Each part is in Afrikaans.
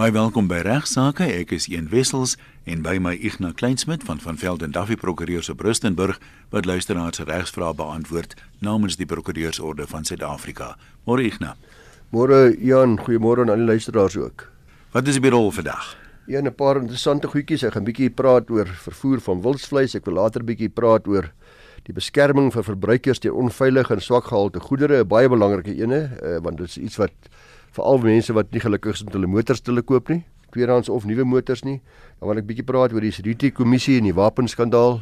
Baie welkom by Regsake. Ek is Een Wessels en by my Ignas Kleinsmid van van Velden Duffy Prokureurs op Rustenburg wat luisteraars se regsvrae beantwoord namens die Prokureursorde van Suid-Afrika. Môre Ignas. Môre Jan, goeiemôre aan al die luisteraars ook. Wat is die rol vandag? Een 'n paar interessante goedjies. Ek gaan 'n bietjie praat oor vervoer van wildsvleis. Ek wil later bietjie praat oor die beskerming vir verbruikers teen onveilige en swak gehalte goedere, 'n baie belangrike ene, uh, want dit is iets wat veral mense wat nie gelukkig is met hulle motors te koop nie, tweedehands of nuwe motors nie. Dan wil ek bietjie praat oor die Security Kommissie en die wapenskandaal.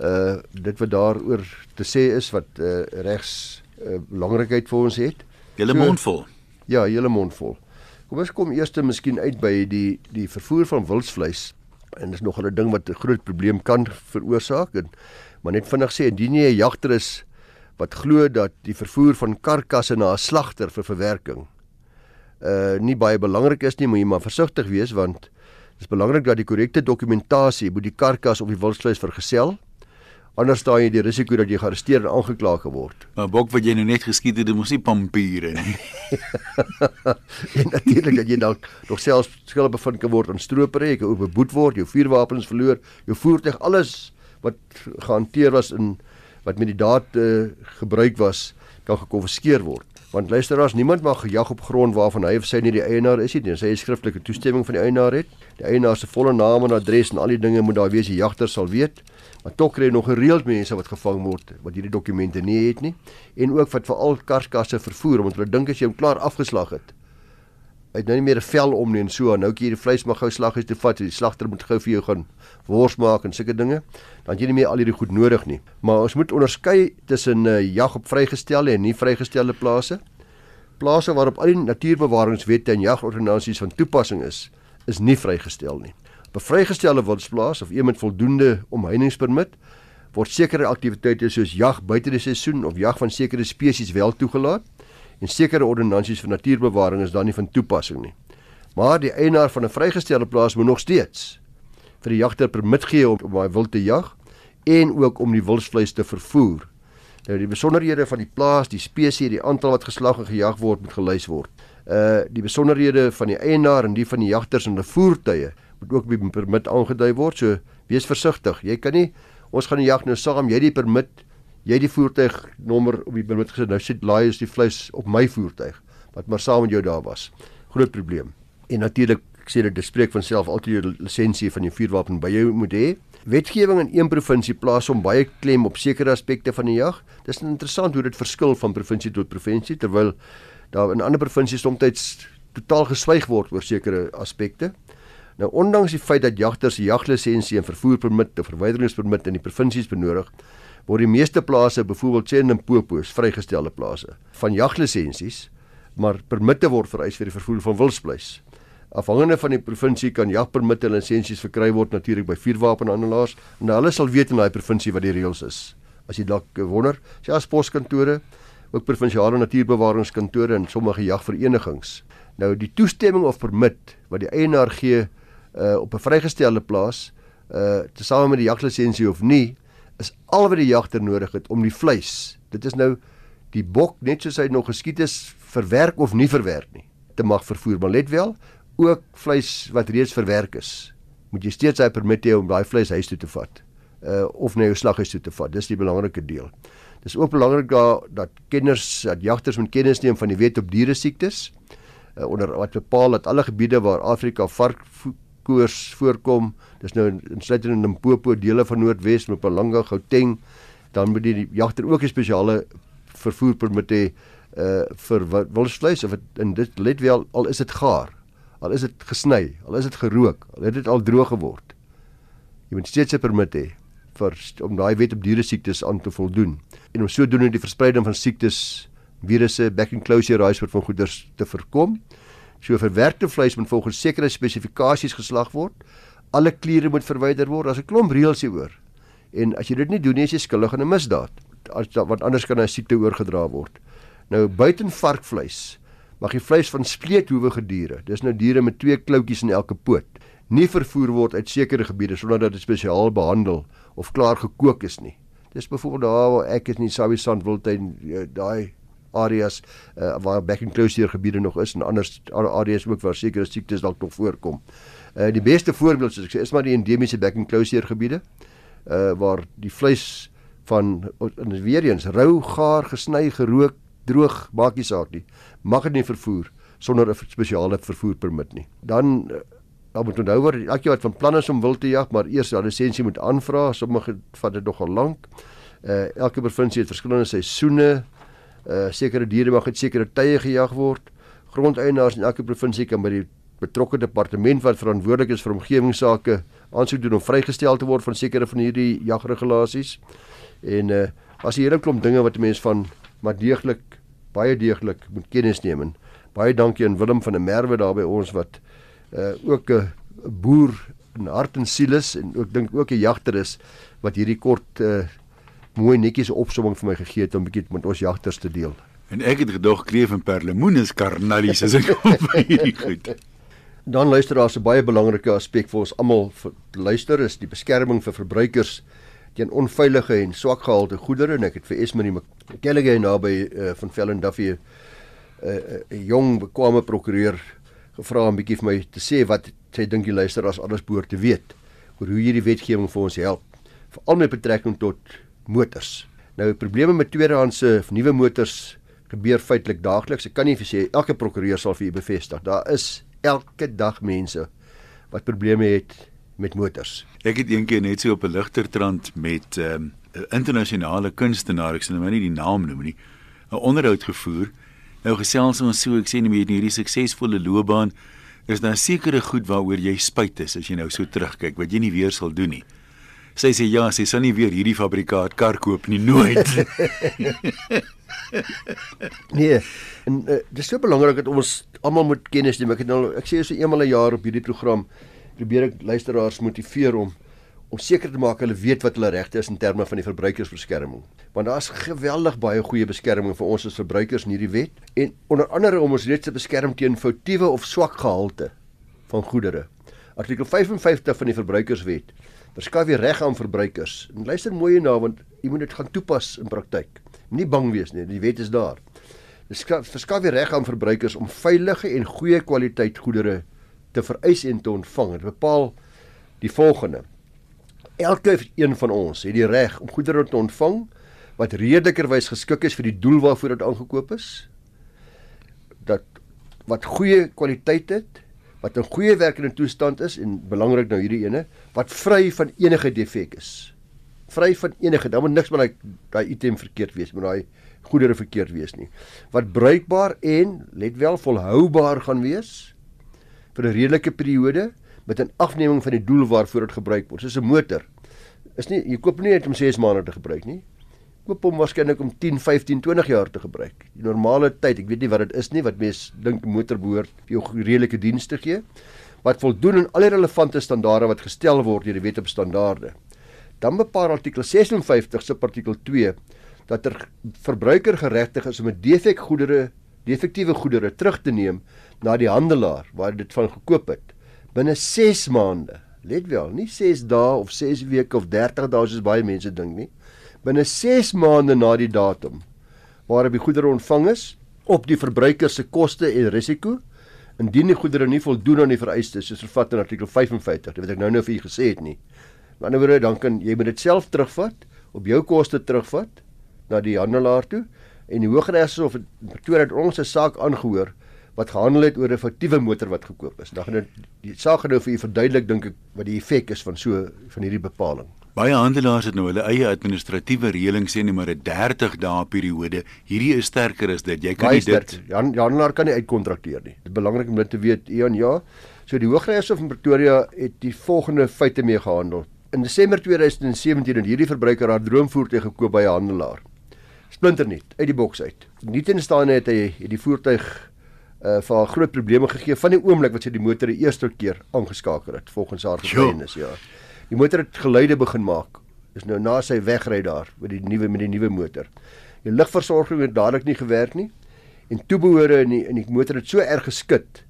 Uh dit wat daaroor te sê is wat uh regs uh, belangrikheid vir ons het. Julle mond vol. Ja, julle mond vol. Kom ons kom eers te miskien uit by die die vervoer van wildsvleis en dis nog 'n ding wat 'n groot probleem kan veroorsaak en maar net vinnig sê indien jy 'n jagter is wat glo dat die vervoer van karkasse na 'n slagter vir verwerking uh nie baie belangrik is nie, moet jy maar versigtig wees want dit is belangrik dat die korrekte dokumentasie moet die karkas of die wildsvleis vergesel Anders staan jy die risiko dat jy gearresteer en aangekla word. Maar bok wat jy nou net geskiet het, dit mos nie pampiere nie. en natuurlik dat jy dalk nog selfs skuldig bevind kan word aan stropery, jy kan ook beboet word, jou vuurwapens verloor, jou voertuig, alles wat gehanteer was in wat met die daad uh, gebruik was, kan gekonfiskeer word. Want luisteraars, niemand mag gejag op grond waarvan hy of sy nie die eienaar is nie, tensy hy skriftelike toestemming van die eienaar het. Die eienaar se volle naam en adres en al die dinge moet daar wees, die jagter sal weet. Maar tog kry jy nog gereeld mense wat gevang word wat hierdie dokumente nie het nie en ook wat veral karskasse vervoer omdat hulle dink as jy hom klaar afgeslag het. Hy het nou nie meer 'n vel om nie en so, nou kyk jy die vleis mag gou slaggies toe vat, die slagter moet gou vir jou gaan wors maak en sulke dinge. Dan jy nie meer al hierdie goed nodig nie. Maar ons moet onderskei tussen 'n uh, eh, jag op vrygestelde en nie vrygestelde plase. Plase waarop al die natuurbewaringswette en jagordonnansies van toepassing is, is nie vrygestel nie bevrygestelde wildsplaas of iemand voldoende omheiningspermit word sekere aktiwiteite soos jag buite die seisoen of jag van sekere spesies wel toegelaat en sekere ordonnansies vir natuurbewaring is dan nie van toepassing nie. Maar die eienaar van 'n vrygestelde plaas moet nog steeds vir die jagter permit gee om om hy wild te jag en ook om die wildsvleis te vervoer. Nou die besonderhede van die plaas, die spesies, die aantal wat geslag en gejag word moet gelys word. Uh die besonderhede van die eienaar en die van die jagters en hulle voertuie moet ook op die permit aangedui word. So wees versigtig. Jy kan nie ons gaan die jag nou saam, jy die permit, jy die voertuignommer op die permit gesit. Nou sit laai is die vleis op my voertuig wat maar saam met jou daar was. Groot probleem. En natuurlik sê dit spreek van self altyd jou lisensie van jou vuurwapen by jou moet hê. Wetgewing in een provinsie plaas hom baie klem op sekere aspekte van die jag. Dis interessant hoe dit verskil van provinsie tot provinsie terwyl daar in ander provinsies soms totaal geswyg word oor sekere aspekte. Nou ondanks die feit dat jagters 'n jaglisensie en vervoerpermit of verwyderingspermit in die provinsies benodig, word die meeste plase, byvoorbeeld sê in Limpopo, vrygestelde plase van jaglisensies, maar permitte word vereis vir die vervoer van wildsvleis. Afhangende van die provinsie kan jagpermitte en lisensies verkry word natuurlik by vuurwapenhandelaars en hulle sal weet in daai provinsie wat die reëls is. As jy dalk wonder, sê as poskantore, ook provinsiale natuurbewaringskantore en sommige jagverenigings. Nou die toestemming of permit wat die eienaar gee uh op 'n vrygestelde plaas uh tesame met die jaglisensie of nie is al wat die jagter nodig het om die vleis. Dit is nou die bok net soos hy nog geskiet is verwerk of nie verwerk nie te mag vervoer. Maar let wel, ook vleis wat reeds verwerk is, moet jy steeds hy permit hê om daai vleis huis toe te vat. Uh of na jou slaghuis toe te vat. Dis die belangrike deel. Dis ook belangrik daar dat kenners, dat jagters moet kennis neem van die wet op diere siektes. Uh, onder wat bepaal dat alle gebiede waar Afrika vark koors voorkom. Dis nou insluitend in Limpopo, dele van Noordwes, Mpumalanga, Gauteng, dan moet die jagter ook 'n spesiale vervoerpermit hê uh vir wildsvleis of het, en dit let wel al is dit gaar, al is dit gesny, al is dit gerook, al het dit al droog geword. Jy moet steeds 'n permit hê vir om daai wet op diere siektes aan te voldoen en om sodoende die verspreiding van siektes, virusse, back and closure rice word van goeders te voorkom. So verwerkte vleis moet volgens sekere spesifikasies geslag word. Alle kliere moet verwyder word. Daar's 'n klomp reëls hieroor. En as jy dit nie doen nie, is jy skuldig aan 'n misdaad. As wat anders kan 'n siekte oorgedra word. Nou buiten varkvleis mag die vleis van spleethoewige diere, dis nou diere met twee kloutjies in elke poot, nie vervoer word uit sekere gebiede sonder dat dit spesiaal behandel of klaar gekook is nie. Dis byvoorbeeld daar waar ek is in die Sabi Sand Wildtuin, daai areas uh, waar back and closure gebiede nog is en ander areas ook waar sekere siektes dalk nog voorkom. Uh die beste voorbeeld soos ek sê is maar die endemiese back and closure gebiede uh waar die vleis van en weer eens rou, gaar, gesny, gerook, droog, maak nie saak nie. Mag dit nie vervoer sonder 'n spesiale vervoerpermit nie. Dan dan moet onthou word elke wat van plan is om wil te jag, maar eers 'n lisensie moet aanvra. Sommige vat dit nogal lank. Uh elke provinsie het verskillende seisoene. Uh sekere diere mag op sekere tye gejag word. Grondeienaars in elke provinsie kan by die betrokke departement wat verantwoordelik is vir omgewingsake aansoek doen om vrygestel te word van sekere van hierdie jagregulasies. En uh as 'n klomp dinge wat mense van maar deeglik baie deeglik moet kennis neem. En baie dankie aan Willem van der Merwe daar by ons wat uh ook 'n boer in hart en siel is en ook dink ook 'n jagter is wat hierdie kort uh mooi netjies opsomming vir my gegee het om 'n bietjie met ons jagters te deel. En ek het gedog kleef en perlemoen is karnalies as ek kom by hierdie goed. Dan luister daar 'n baie belangrike aspek vir ons almal luister is die beskerming vir verbruikers teen onveilige en swak gehalte goedere en ek het vir Esmerie McKellige naby uh, van Fellen Duffy 'n uh, uh, jong bekwame prokureur gevra om bietjie vir my te sê wat sy dink die luisteraars alles behoort te weet oor hoe hierdie wetgewing vir ons help veral met betrekking tot motors. Nou probleme met tweedehandse nuwe motors gebeur feitelik daagliks. Ek kan nie vir sê elke prokureur sal vir u bevestig. Daar is elke dag mense wat probleme het met motors. Ek het eendag net so op 'n ligtertrand met 'n um, internasionale kunstenaar, ek sal nou nie die naam noem nie, 'n onderhoud gevoer. Nou gesels ons so, ek sê net met hierdie suksesvolle loopbaan is daar sekere goed waaroor jy spyt is as jy nou so terugkyk wat jy nie weer sal doen nie. Sy sê ja, sy sal nie weer hierdie fabrikaat kar koop nie nooit. nee, en uh, dis so belangrik dat ons almal moet kennis neem. Ek het nou ek sê so eenmal 'n jaar op hierdie program probeer ek luisteraars motiveer om om seker te maak hulle weet wat hulle regte is in terme van die verbruikersbeskerming. Want daar's geweldig baie goeie beskerming vir ons as verbruikers in hierdie wet en onder andere om ons reeds te beskerm teen foutiewe of swak gehalte van goedere. Artikel 55 van die verbruikerswet verskaf die reg aan verbruikers. En luister mooi hierna want jy moet dit gaan toepas in praktyk. Moenie bang wees nie, die wet is daar. Dit verskaf die reg aan verbruikers om veilige en goeie kwaliteit goedere te vereis en te ontvang. Dit bepaal die volgende: Elke een van ons het die reg om goedere te ontvang wat redelikerwys geskik is vir die doel waarvoor dit aangekoop is. Dat wat goeie kwaliteit het, wat 'n goeie werkende toestand is en belangrik nou hierdie ene, wat vry van enige defek is. Vry van enige, dan moet niks met daai daai item verkeerd wees, moet daai goedere verkeerd wees nie. Wat bruikbaar en let wel volhoubaar gaan wees vir 'n redelike periode met 'n afneming van die doel waarvoor dit gebruik word. Soos 'n motor. Is nie jy koop nie net om 6 maande te gebruik nie. Koop hom waarskynlik om 10, 15, 20 jaar te gebruik. Die normale tyd, ek weet nie wat dit is nie, wat mense dink 'n motor behoort vir jou redelike diens te gee, wat voldoen aan al die relevante standaarde wat gestel word deur die wet op standaarde. Dan bepaal artikel 56 subartikel 2 dat er verbruiker geregtig is om 'n defek goedere, defektiewe goedere terug te neem na die handelaar waar dit van gekoop het binne 6 maande. Let wel, nie 6 dae of 6 weke of 30 dae soos baie mense dink nie. Binne 6 maande na die datum waarop die goedere ontvang is op die verbruiker se koste en risiko indien die goedere nie voldoen aan die vereistes soos vervat in artikel 55, dit wat ek nou nou vir u gesê het nie. Aan die ander wyse dan kan jy moet dit self terugvat op jou koste terugvat na die handelaar toe en die Hooggeregshof het Pretoria het ons se saak aangehoor wat gehandel het oor 'n foutiewe motor wat gekoop is. Dan gaan dit die saak nou vir u verduidelik dink ek wat die effek is van so van hierdie bepaling. Baie handelaars het nou hulle eie administratiewe reëling sê net maar 'n 30 dae periode. Hierdie is sterker as dit. Jy kan nie dit Jan handelaar kan nie uitkontrakteer nie. Dit is belangrik om dit te weet. Eon ja. So die Hooggeregshof in Pretoria het die volgende feite mee gehandel. In Desember 2017 het hierdie verbruiker haar droomvoertuig gekoop by 'n handelaar. Splinternuut uit die boks uit. Nietenstaande het hy het die voertuig uh vir haar groot probleme gegee van die oomblik wat sy die motor die eerste keer aangeskakel het volgens haar getuienis ja. Die motor het geluide begin maak. Dis nou na sy wegry daar met die nuwe met die nuwe motor. Die ligversorging het dadelik nie gewerk nie en toebehore in die in die motor het so erg geskit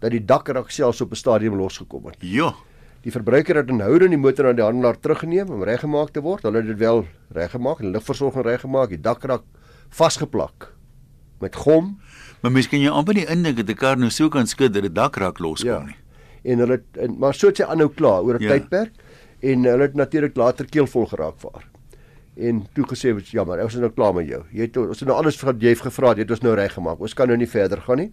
dat die dakrak selfs op 'n stadium losgekom het. Ja. Die verbruiker het inhoude die motor aan die handelaar teruggeneem om reggemaak te word. Hulle het dit wel reggemaak, die ligversorging reggemaak, die dakrak vasgeplak met gom. Maar miskien jy amper nie indink dat 'n kar nou so kan skud dat dit dakrak loskom Ja. nie. En hulle en, maar so het sy aanhou klaar oor 'n Ja. tydperk en hulle het natuurlik later keelvol geraak vir haar. En toe gesê het jammer, ons is nou klaar met jou. Jy het ons het nou alles wat jy het gevra jy het ons nou reggemaak. Ons kan nou nie verder gaan nie.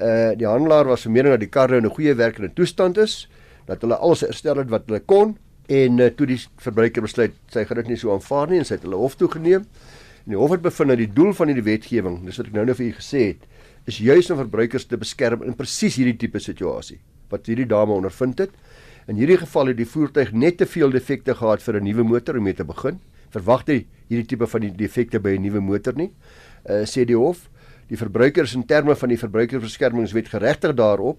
Uh die handelaar was van mening dat die kar nou in 'n goeie werkende toestand is, dat hulle alles herstel het wat hulle kon en uh, toe die verbruiker besluit sy gaan dit nie so aanvaar nie en sy het hulle hof toe geneem. En die hof het bevind dat die doel van hierdie wetgewing, dis wat ek nou nou vir u gesê het, is juis om verbruikers te beskerm in presies hierdie tipe situasie wat hierdie dame ondervind het. In hierdie geval het die voertuig net te veel defekte gehad vir 'n nuwe motor om mee te begin. Verwag jy hierdie tipe van die defekte by 'n nuwe motor nie? Uh sê die hof, die verbruiker is in terme van die verbruikersbeskermingswet geregtig daarop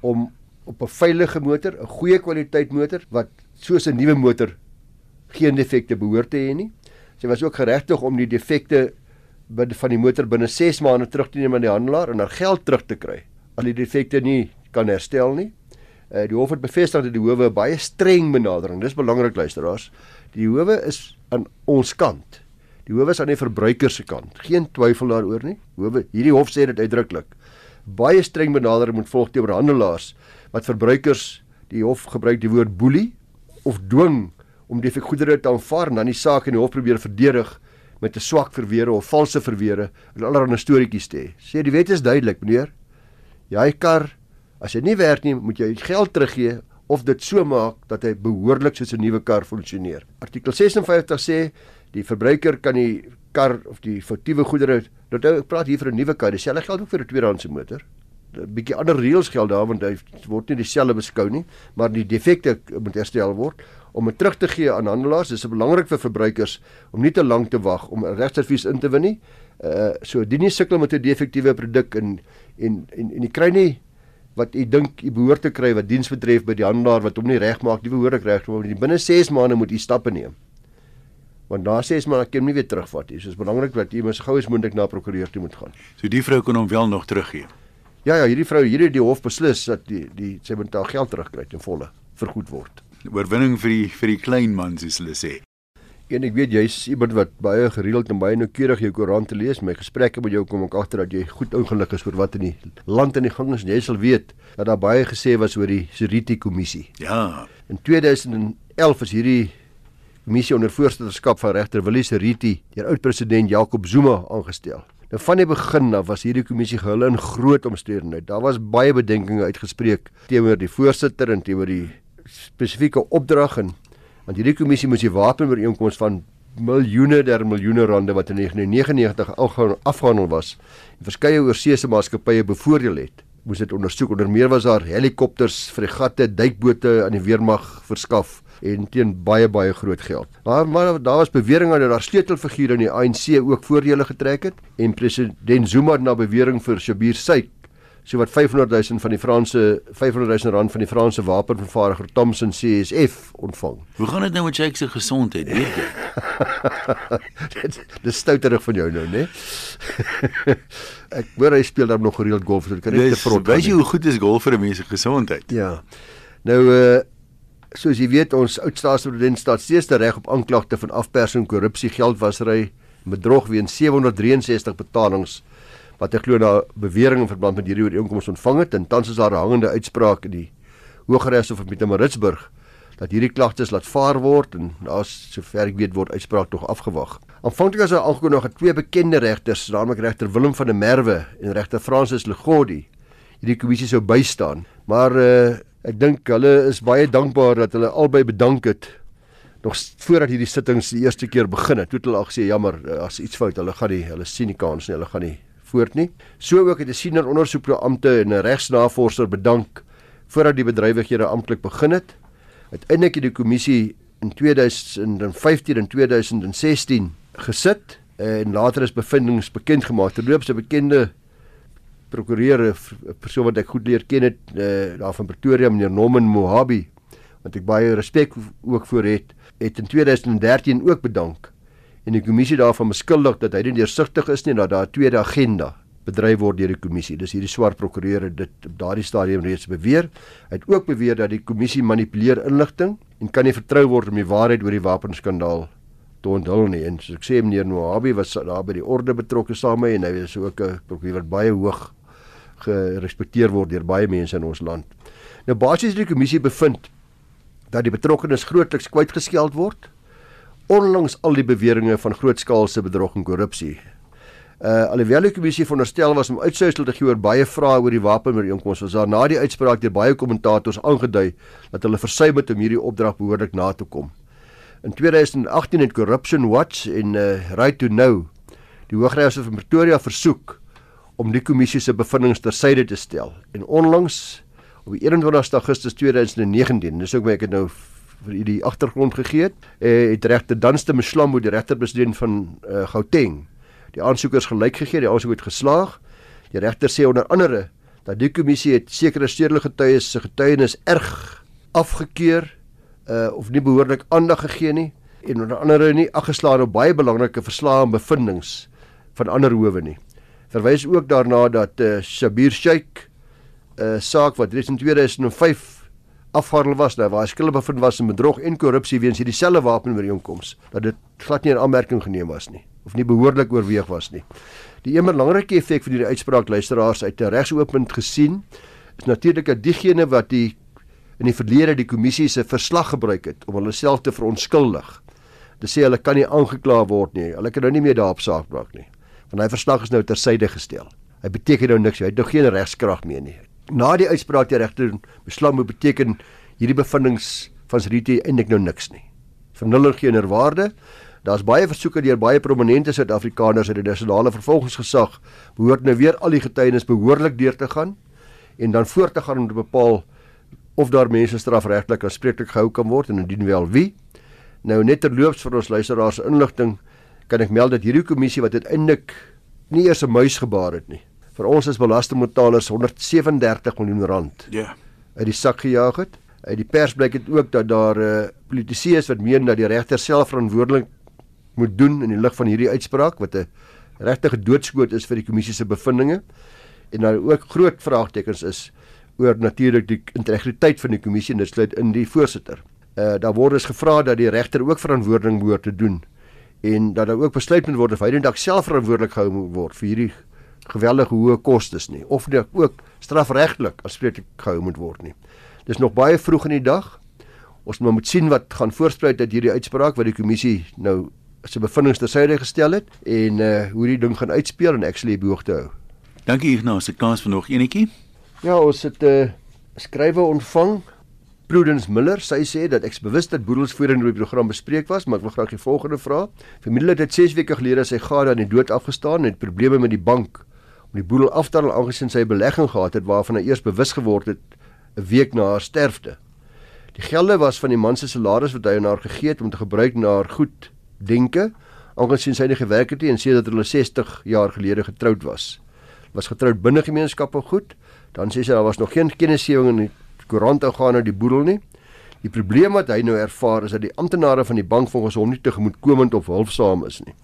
om op 'n veilige motor, 'n goeie kwaliteit motor wat soos 'n nuwe motor geen defekte behoort te hê nie. Sy was ook geregtig om die defekte van die motor binne 6 maande terug te neem aan die handelaar en haar geld terug te kry. Al die defekte nie kan herstel nie. Uh, die hof het bevestig dat die howe 'n baie streng benadering. Dis belangrik luisteraars. Die howe is aan ons kant. Die howe is aan die verbruiker se kant. Geen twyfel daaroor nie. Howe hierdie hof sê dit uitdruklik. Baie streng benadering moet volg teenoor handelaars wat verbruikers die hof gebruik die woord boelie of dwing om die goedere te aanvaar en dan die saak in die hof probeer verdedig met 'n swak verweer of valse verweere en allerlei storieetjies te hê. Sê die wet is duidelik, meneer. Jy kar as dit nie werk nie, moet jy geld teruggee of dit so maak dat hy behoorlik soos 'n nuwe kar funksioneer. Artikel 56 sê die verbruiker kan die kar of die foutiewe goedere, dat ek praat hier vir 'n nuwe kar, dieselfde geld ook vir 'n tweedehandse motor. 'n bietjie ander reëls geld daar want hy word nie dieselfde beskou nie, maar die defekte moet herstel word om dit terug te gee aan handelaars. Dis belangrik vir verbruikers om nie te lank te wag om 'n regsadvies in te win nie. Uh so dien nie sukkel met 'n defektiewe produk en en en en jy kry nie wat u dink u behoort te kry wat diens betref by die handelaar wat hom nie regmaak nie behoorlik reg maar binne 6 maande moet u stappe neem. Want na 6 maande kan hom nie weer terugvat nie. So is belangrik dat u mens gou as moontlik na 'n prokureur toe moet gaan. So die vrou kon hom wel nog teruggee. Ja ja, hierdie vrou, hierdie die hof beslis dat die die sy moet haar geld terugkry ten volle vergoed word. Oorwinning vir die vir die klein man soos hulle sê. En ek weet jy's iemand wat baie gereeld en baie noukeurig jou koerant lees. My gesprekke met jou kom ek agter dat jy goed ongelukkig is oor wat in die land in die gang is. Jy sal weet dat daar baie gesê was oor die Seriti kommissie. Ja. In 2011 is hierdie kommissie onder voorsitterskap van regter Willie Seriti deur oud-president Jacob Zuma aangestel. Nou van die begin af was hierdie kommissie gehul in groot omstandighede. Daar was baie bedenkinge uitgespreek teenoor die voorsitter en teenoor die spesifieke opdrag en want hierdie kommissie moes die wapenooreenkoms van miljoene der miljoene rande wat in 1999 algaan afgehandel was en verskeie oorseese maatskappye bevoordeel het moes dit ondersoek onder meer was daar helikopters, fregatte, duikbote aan die weermag verskaf en teen baie baie groot geld. Maar maar daar was beweringe dat daar sleutelfigure in die ANC ook voordele getrek het en president Zuma het na bewering vir Shabir Syk so wat 500 000 van die Franse 500 000 rand van die Franse wapenvervaardiger Thomson CSF ontvang. Hoe gaan dit nou met Jake se gesondheid, weet jy? Dit dis stouterig van jou nou, né? ek hoor hy speel dan nog gereeld golf, so kan net te vrot. weet jy hoe goed is golf vir 'n mens se gesondheid? Ja. Nou uh soos jy weet, ons oud staatspresident staat steeds te reg op aanklagte van afpersing, korrupsie, geldwasery, bedrog weens 763 betalings wat hy glo na bewering in verband met hierdie ooreenkoms ontvang het en tans is daar 'n hangende uitspraak in die Hooggeregshof van Pietermaritzburg dat hierdie klagtes laat vaar word en daar's sover ek weet word uitspraak nog afgewag. Aanvanklik was daar aangekondig dat twee bekende regters, naamlik regter Willem van der Merwe en regter Francis Legodi, hierdie kommissie sou bystaan. Maar uh, ek dink hulle is baie dankbaar dat hulle albei bedank het nog voordat hierdie sittings die eerste keer begin het. Toe het hulle al gesê jammer, uh, as iets fout, hulle gaan nie, hulle sien nie kans nie, hulle gaan nie voort nie. So ook het 'n senior ondersoekbeampte en 'n regsnavorser bedank voordat die bedrywighede amptelik begin het. Uiteindelik het die kommissie in 2015 en 2016 gesit en later is bevindinge bekend gemaak. Terloops 'n bekende prokureur, 'n persoon wat ek goed leer ken het uh, daar van Pretoria, meneer Norman Mohabi, wat ek baie respek ook voor het, het in 2013 ook bedank en die kommissie daarvan beskuldig dat hy nie deursigtig is nie en dat daar 'n tweede agenda bedryf word deur die kommissie. Dis hierdie swart prokureur het dit op daardie stadium reeds beweer. Hy het ook beweer dat die kommissie manipuleer inligting en kan nie vertrou word om die waarheid oor die wapenskandaal te onthul nie. En soos ek sê meneer Mohabi was daar by die orde betrokke saam met en hy is ook 'n prokureur wat baie hoog gerespekteer word deur baie mense in ons land. Nou basies die kommissie bevind dat die betrokkenes grootliks kwytgeskeld word onlangs al die beweringe van grootskaalse bedrog en korrupsie. Uh alhoewel die kommissie veronderstel was om uitsluitsel te gee oor baie vrae oor die wapenbeooreenkoms, was daar na die uitspraak deur baie kommentators aangedui dat hulle versuim het om hierdie opdrag behoorlik na te kom. In 2018 het Corruption Watch en uh, Right to Know die Hooggeregshof van Pretoria versoek om die kommissie se bevindinge tersyde te stel. En onlangs op 21 Augustus 2019, dis ook waar ek dit nou vir u die agtergrond gegee het, eh, het regter Danste Mslambo, die regterpresident van uh, Gauteng, die aansoekers gelyk gegee, die aansoek het geslaag. Die regter sê onder andere dat die kommissie het sekere stedelike getuies se getuienis erg afgekeur uh of nie behoorlik aandag gegee nie en onder andere nie aggeslaan op baie belangrike verslae en bevindinge van ander howe nie. Verwys ook daarna dat uh Shabir Sheikh 'n uh, saak wat reeds in 2005 afhandel was nou waar skulde bevind was in bedrog en korrupsie weens hierdie selfe wapenbeooreenkoms dat dit glad nie in aanmerking geneem was nie of nie behoorlik oorweeg was nie. Die een belangrike effek van hierdie uitspraak luisteraars uit 'n regsooppunt gesien is natuurlik dat diegene wat die in die verlede die kommissie se verslag gebruik het om hulle self te verontskuldig. Dit sê hulle kan nie aangekla word nie. Hulle kan nou nie meer daarop saak maak nie. Want hy verslag is nou tersyde gestel. Hy beteken nou niks. Hy het nou geen regskrag meer nie. Na die uitspraak die regter besluit moet beteken hierdie bevindinge van Sriti eintlik nou niks nie. Vernuller geen waarde. Daar's baie versoeke deur baie prominente Suid-Afrikaners uit die nasionale vervolgingsgesag behoort nou weer al die getuienis behoorlik deur te gaan en dan voort te gaan om te bepaal of daar mense strafregtelik aanspreeklik gehou kan word en indien wel wie. Nou net terloops vir ons luisteraars inligting kan ek meld dat hierdie kommissie wat uiteindelik nie eers 'n muis gebaar het nie. Vir ons is belastingbetalers 137 miljoen rand. Ja. Yeah. uit die sak gejaag het. Uit die pers blyk dit ook dat daar 'n uh, politici is wat meen dat die regter self verantwoordelik moet doen in die lig van hierdie uitspraak wat 'n regtige doodskoot is vir die kommissie se bevindinge. En daar ook groot vraagtekens is oor natuurlik die integriteit van die kommissie en dit sluit in die voorsitter. Uh daar word dus gevra dat die regter ook verantwoording behoort te doen en dat daar ook besluit moet word of hy net self verantwoordelik gehou moet word vir hierdie geweldige hoë kostes nie of dit ook strafregtelik aanspreeklik gehou moet word nie. Dis nog baie vroeg in die dag. Ons moet sien wat gaan voorspruit uit hierdie uitspraak wat die kommissie nou sy bevindinge tersyde gestel het en uh hoe die ding gaan uitspeel en ek sal hier behoog te hou. Dankie Ignas, ek kans vir nog enetjie. Ja, ons het 'n uh, eh, skrywe ontvang. Prudence Miller, sy sê dat ek bewus dat boedels voor in die program bespreek was, maar ek wil graag die volgende vra. Familie het 6 weke gelede sy gade aan die dood afgestaan en het probleme met die bank om die boedel af te haal aangesien sy belegging gehad het waarvan hy eers bewus geword het 'n week na haar sterfte. Die gelde was van die man se salaris wat hy aan haar gegee het om te gebruik na haar goed denke, aangesien sy nie gewerk het nie en sê dat hulle 60 jaar gelede getroud was. Was getroud binne gemeenskappe goed. Dan sê sy daar was nog geen kennisgewing in die koerant gaan oor die boedel nie. Die probleem wat hy nou ervaar is dat die amptenare van die bank volgens hom nie tegemoetkomend of hulpsaam is nie.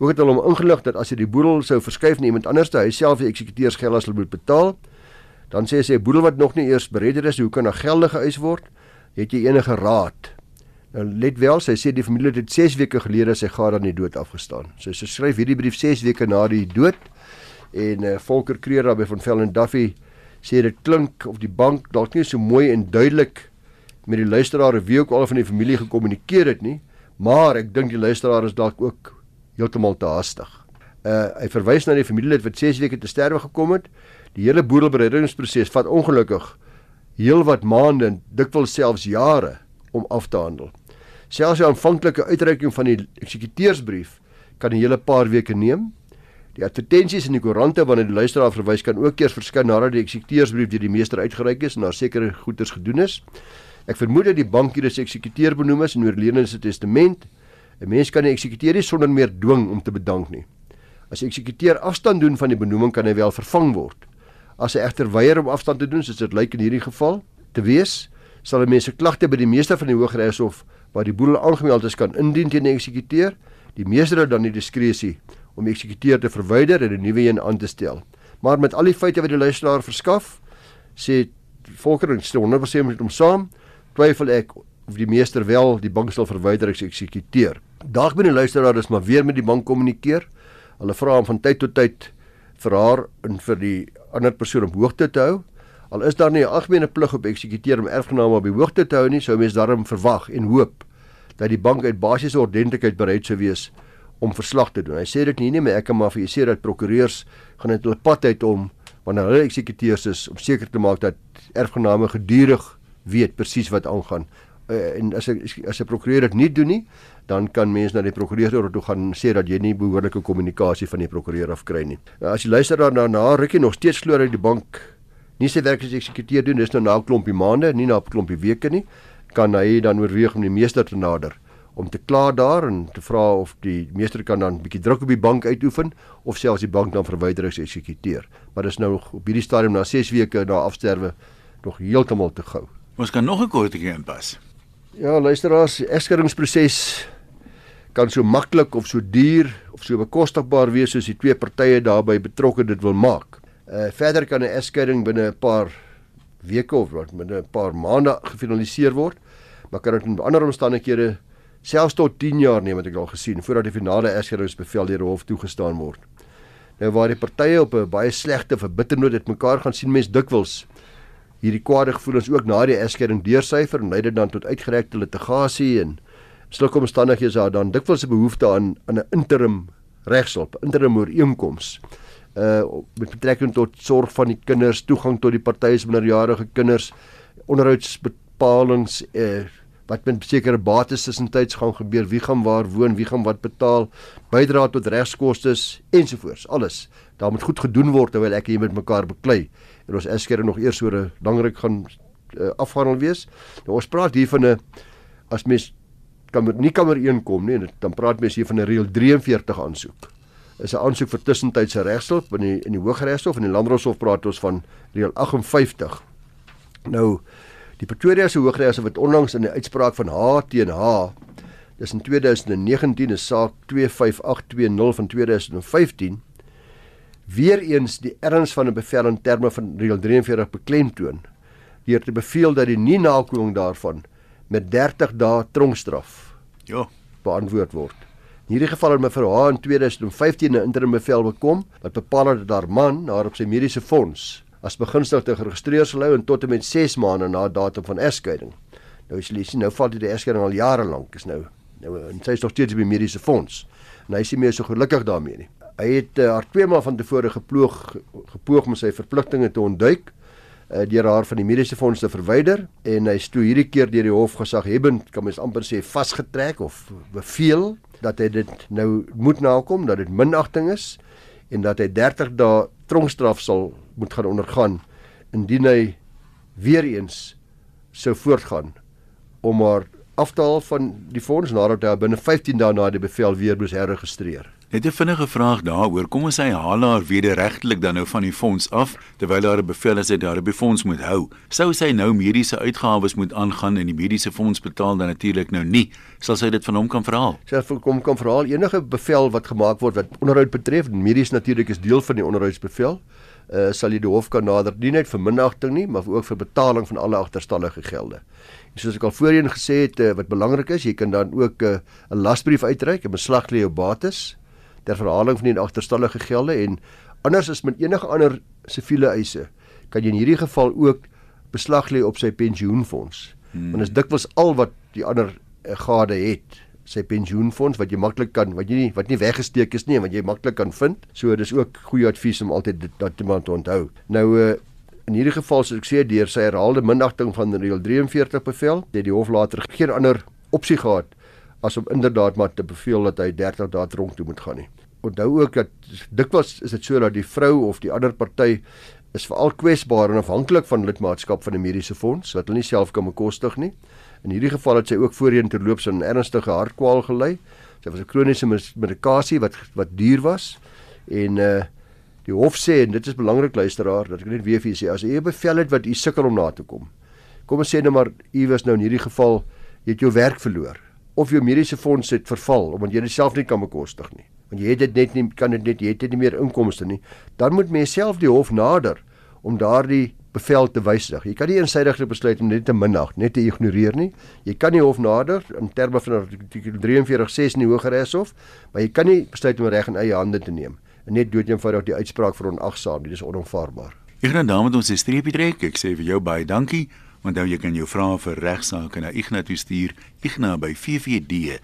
Ook het hulle hom ingelig dat as hy die boedel sou verskuif na iemand anders, hy self die eksekuteursgeld sal moet betaal. Dan sê sy boedel wat nog nie eers beredder is, hoe kan daar gelde geëis word? Het jy enige raad? Nou let wel, sy sê die familie het 6 weke gelede sy gaar aan die dood afgestaan. So sy skryf hierdie brief 6 weke na die dood en uh, Volker Kreer daar by van Velden Duffy sê dit klink of die bank dalk nie so mooi en duidelik met die luisteraar wie ook al van die familie gekommunikeer het nie, maar ek dink die luisteraar is dalk ook heeltemal te haastig. Uh hy verwys na die familielid wat 6 weke te sterwe gekom het. Die hele boedelbereddingsproses vat ongelukkig heelwat maande en dikwels selfs jare om af te handel. Selfs die aanvanklike uitreiking van die eksekuteursbrief kan 'n hele paar weke neem Die advertensies in die koerante wanneer die luisteraar verwys kan ook eers verskyn nadat die eksekuteursbrief deur die meester uitgereik is en daar sekere goederes gedoen is. Ek vermoed dat die bank hier 'n eksekuteur benoem is in oorledene se testament. 'n Mens kan 'n eksekuteur nie sonder meer dwing om te bedank nie. As die eksekuteur afstand doen van die benoeming kan hy wel vervang word. As hy egter weier om afstand te doen, soos dit lyk in hierdie geval te wees, sal 'n mens se klagte by die meester van die Hooggeregshof waar die boedel aangemeld is kan indien teen die eksekuteur. Die meester het dan die diskresie om die eksekuteur te verwyder en 'n nuwe een aan te stel. Maar met al die feite wat die luisteraar verskaf, sê Volker en stel 100% met hom saam, twyfel ek of die meester wel die bank sal verwyder as eksekuteur. Dag binne luisteraar is maar weer met die bank kommunikeer. Hulle vra hom van tyd tot tyd vir haar en vir die ander persoon op hoogte te hou. Al is daar nie 'n algemene plig op eksekuteur om erfgename op die hoogte te hou nie, sou mens daarom verwag en hoop dat die bank uit basiese ordentlikheid bereid sou wees om verslag te doen. Hy sê dit nie nie, maar ek kan maar vir u sê dat prokureurs gaan dit hulle pad uit om wanneer hulle eksekuteurs is om seker te maak dat erfgename gedurig weet presies wat aangaan. Uh, en as 'n as 'n prokureur dit nie doen nie, dan kan mens na die prokureur toe gaan sê dat jy nie behoorlike kommunikasie van die prokureur af kry nie. Nou, as jy luister daarna na rukkie nog steeds glo dat die bank nie sy werk as eksekuteur doen, dis nou na 'n klompie maande, nie na 'n klompie weke nie, kan hy dan oorweeg om die meester te nader om te kla daar en te vra of die meester kan dan 'n bietjie druk op die bank uitoefen of selfs die bank dan verwyder as eksekuteur. Maar dis nou op hierdie stadium na 6 weke na afsterwe nog heeltemal te gou. Ons kan nog 'n kortingie inpas. Ja, luisteraars, egskeringsproses kan so maklik of so duur of so bekostigbaar wees soos die twee partye daarbey betrokke dit wil maak. Uh verder kan 'n egskeiding binne 'n paar weke of wat binne 'n paar maande gefinaliseer word, maar kan dit in ander omstandighede selfs tot 10 jaar neem wat ek al gesien voordat die finale egskeidingsbevel deur die hof toegestaan word. Nou waar die partye op 'n baie slegte verbitternoot het mekaar gaan sien mens dikwels hierdie kwade gevoelens ook na die egskeiding deursyfer en lei dit dan tot uitgerekte litigasie en sulke omstandighede is daar dan dikwels 'n behoefte aan aan 'n interim regshulp, interim ooreenkoms. Uh met betrekking tot sorg van die kinders, toegang tot die partye se minderjarige kinders, onderhoudsbetalings uh wat met sekere bates tussentyds gaan gebeur, wie gaan waar woon, wie gaan wat betaal, bydra tot regskoste ensovoorts, alles. Daar moet goed gedoen word terwyl ek hier met mekaar beklei en ons eskere nog eers oor 'n belangrik gaan uh, afhandel wees. Nou ons praat hier van 'n as mens kan nie kamer 1 kom nie, dan praat mens hier van 'n reël 43 aansoek. Is 'n aansoek vir tussentydse regshulp in die in die Hooggeregshof en die Landdroshof praat ons van reël 58. Nou die Pretoria se Hooggeregshof het onlangs in 'n uitspraak van H teen H dis in 2019 'n saak 25820 van 2015 weer eens die erns van 'n bevel in terme van reël 43 beklemtoon deur te beveel dat die nie nakoming daarvan met 30 dae tronkstraf ja beantwoord word. In hierdie geval het mevrou H in 2015 'n interim bevel bekom wat bepaal dat haar man haar op sy mediese fonds as begunstigde geregistreer sal hou en tot en met 6 maande na datum van egskeiding. Nou as jy sien nou val dit die egskeiding al jare lank is nou nou en sy is nog steeds by mediese fonds. En hy is nie meer so gelukkig daarmee nie. Hy het uh, haar twee maal van tevore geploeg gepoog om sy verpligtinge te ontduik uh, deur haar van die mediese fonds te verwyder en hy is toe hierdie keer deur die hof gesaghebend kan mens amper sê vasgetrek of beveel dat hy dit nou moet nakom dat dit minagting is en dat hy 30 dae tronkstraf sal moet gaan ondergaan indien hy weer eens sou voortgaan om haar af te haal van die fonds nadat hy binne 15 dae na die bevel weer moes herregistreer. Net 'n vinnige vraag daaroor. Kom ons sê haal haar wederregtelik dan nou van die fonds af terwyl daar 'n bevel is dat haar by fonds moet hou. Sou sy nou mediese uitgawes moet aangaan en die mediese fonds betaal dan natuurlik nou nie, sal sy dit van hom kan verhaal. Sy sê kom kan verhaal enige bevel wat gemaak word wat onderhoud betref, medies natuurlik is deel van die onderhoudsbevel. Uh, sal jy die hof kan nader nie net vir minagting nie, maar ook vir betaling van alle agterstallige gelde. En soos ek al voorheen gesê het, uh, wat belangrik is, jy kan dan ook 'n uh, lasbrief uitreik en beslag lê jou bates ter verhaling van die agterstallige gelde en anders as met enige ander siviele eise kan jy in hierdie geval ook beslag lê op sy pensioenfonds. Hmm. Want dit is dikwels al wat die ander uh, gade het sy pensioenfonds wat jy maklik kan wat jy nie wat nie weggesteek is nie wat jy maklik kan vind. So dis ook goeie advies om altyd dit dat iemand onthou. Nou uh, in hierdie geval soos ek sê deur sy herhaalde minagting van reël 43 bevel, het die hof later geen ander opsie gehad as om inderdaad maar te beveel dat hy 30 dae tronk toe moet gaan nie. Onthou ook dat dikwels is dit so dat die vrou of die ander party is veral kwesbaar en afhanklik van lidmaatskap van 'n mediese fonds wat hulle nie self kan bekostig nie. In hierdie geval het sy ook voorheen terloops aan ernstige hartkwal gely. Sy was 'n kroniese medikasie wat wat duur was en uh die hof sê en dit is belangrik luisteraar dat ek net weer vir u sê as u 'n bevel het wat u sukkel om na te kom. Kom ons sê nou maar u was nou in hierdie geval jy het jou werk verloor of jou mediese fonds het verval omdat jy dit self nie kan bekostig nie. Want jy het dit net nie kan dit net jy het nie meer inkomste nie. Dan moet mens self die hof nader om daardie bevel te wysig. Jy kan nie eensydig besluit om net te minag, net te ignoreer nie. Jy kan nie hof nader in terme van artikel 43.6 in die Hooggeregshof, maar jy kan nie besluit om reg in eie hande te neem en net doodeenvoudig die uitspraak veronagsaam nie. Dis onaanvaarbaar. Ek gaan daarmee ons streepie trek. Ek sê vir jou baie dankie. Onthou jy kan jou vrae vir regsaake na Ignas stuur, igna by ffd.co.za.